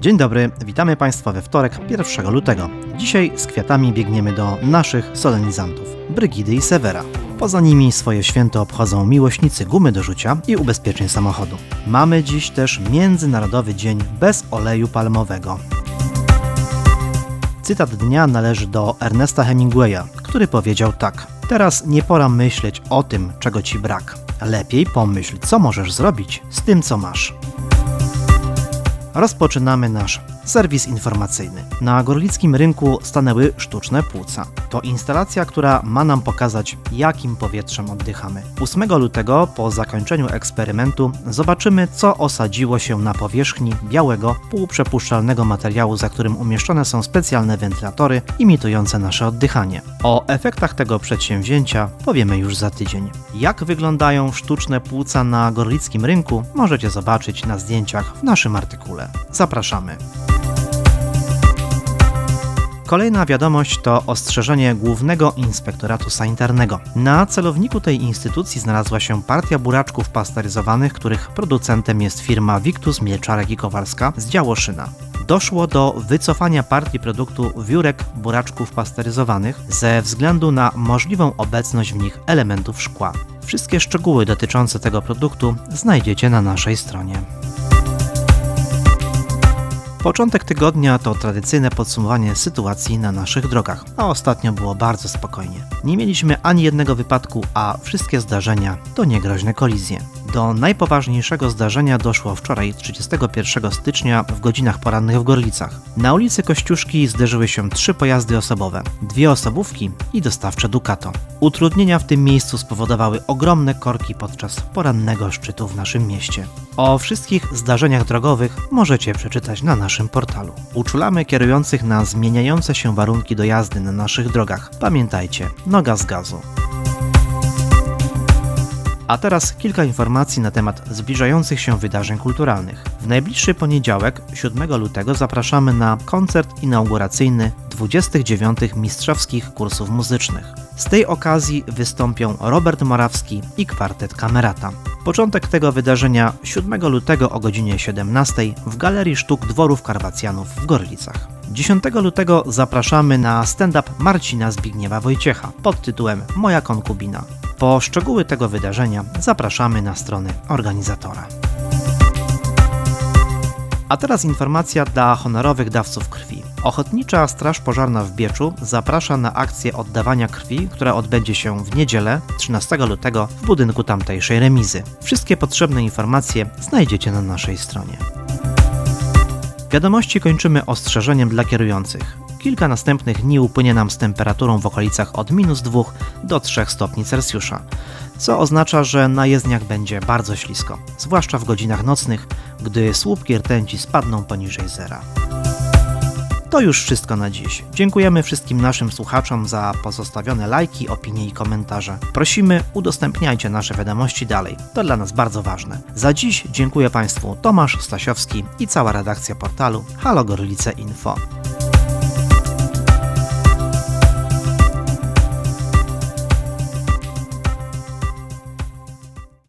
Dzień dobry, witamy Państwa we wtorek 1 lutego. Dzisiaj z kwiatami biegniemy do naszych solenizantów, Brygidy i Severa. Poza nimi swoje święto obchodzą miłośnicy gumy do rzucia i ubezpieczeń samochodu. Mamy dziś też Międzynarodowy Dzień bez oleju palmowego. Cytat dnia należy do Ernesta Hemingwaya, który powiedział tak: Teraz nie pora myśleć o tym, czego ci brak. Lepiej pomyśl, co możesz zrobić z tym, co masz rozpoczynamy nasz serwis informacyjny. Na gorlickim rynku stanęły sztuczne płuca. To instalacja, która ma nam pokazać, jakim powietrzem oddychamy. 8 lutego, po zakończeniu eksperymentu, zobaczymy, co osadziło się na powierzchni białego, półprzepuszczalnego materiału, za którym umieszczone są specjalne wentylatory imitujące nasze oddychanie. O efektach tego przedsięwzięcia powiemy już za tydzień. Jak wyglądają sztuczne płuca na gorlickim rynku, możecie zobaczyć na zdjęciach w naszym artykule. Zapraszamy. Kolejna wiadomość to ostrzeżenie Głównego Inspektoratu Sanitarnego. Na celowniku tej instytucji znalazła się partia buraczków pasteryzowanych, których producentem jest firma Victus Mielczarek i Kowalska z Działoszyna. Doszło do wycofania partii produktu wiórek buraczków pasteryzowanych ze względu na możliwą obecność w nich elementów szkła. Wszystkie szczegóły dotyczące tego produktu znajdziecie na naszej stronie. Początek tygodnia to tradycyjne podsumowanie sytuacji na naszych drogach, a ostatnio było bardzo spokojnie. Nie mieliśmy ani jednego wypadku, a wszystkie zdarzenia to niegroźne kolizje. Do najpoważniejszego zdarzenia doszło wczoraj 31 stycznia w godzinach porannych w Gorlicach. Na ulicy Kościuszki zderzyły się trzy pojazdy osobowe, dwie osobówki i dostawcze Ducato. Utrudnienia w tym miejscu spowodowały ogromne korki podczas porannego szczytu w naszym mieście. O wszystkich zdarzeniach drogowych możecie przeczytać na naszym portalu. Uczulamy kierujących na zmieniające się warunki do jazdy na naszych drogach. Pamiętajcie, noga z gazu. A teraz kilka informacji na temat zbliżających się wydarzeń kulturalnych. W najbliższy poniedziałek, 7 lutego, zapraszamy na koncert inauguracyjny 29 Mistrzowskich Kursów Muzycznych. Z tej okazji wystąpią Robert Morawski i kwartet Kamerata. Początek tego wydarzenia 7 lutego o godzinie 17 w Galerii Sztuk Dworów Karwacjanów w Gorlicach. 10 lutego zapraszamy na stand-up Marcina Zbigniewa Wojciecha pod tytułem Moja konkubina. Po szczegóły tego wydarzenia zapraszamy na strony organizatora. A teraz informacja dla honorowych dawców krwi. Ochotnicza Straż Pożarna w Bieczu zaprasza na akcję oddawania krwi, która odbędzie się w niedzielę 13 lutego w budynku tamtejszej remizy. Wszystkie potrzebne informacje znajdziecie na naszej stronie. Wiadomości kończymy ostrzeżeniem dla kierujących. Kilka następnych dni upłynie nam z temperaturą w okolicach od minus 2 do 3 stopni Celsjusza, co oznacza, że na jezdniach będzie bardzo ślisko, zwłaszcza w godzinach nocnych, gdy słupki rtęci spadną poniżej zera. To już wszystko na dziś. Dziękujemy wszystkim naszym słuchaczom za pozostawione lajki, opinie i komentarze. Prosimy, udostępniajcie nasze wiadomości dalej. To dla nas bardzo ważne. Za dziś dziękuję Państwu Tomasz Stasiowski i cała redakcja portalu Halo Gorlice Info.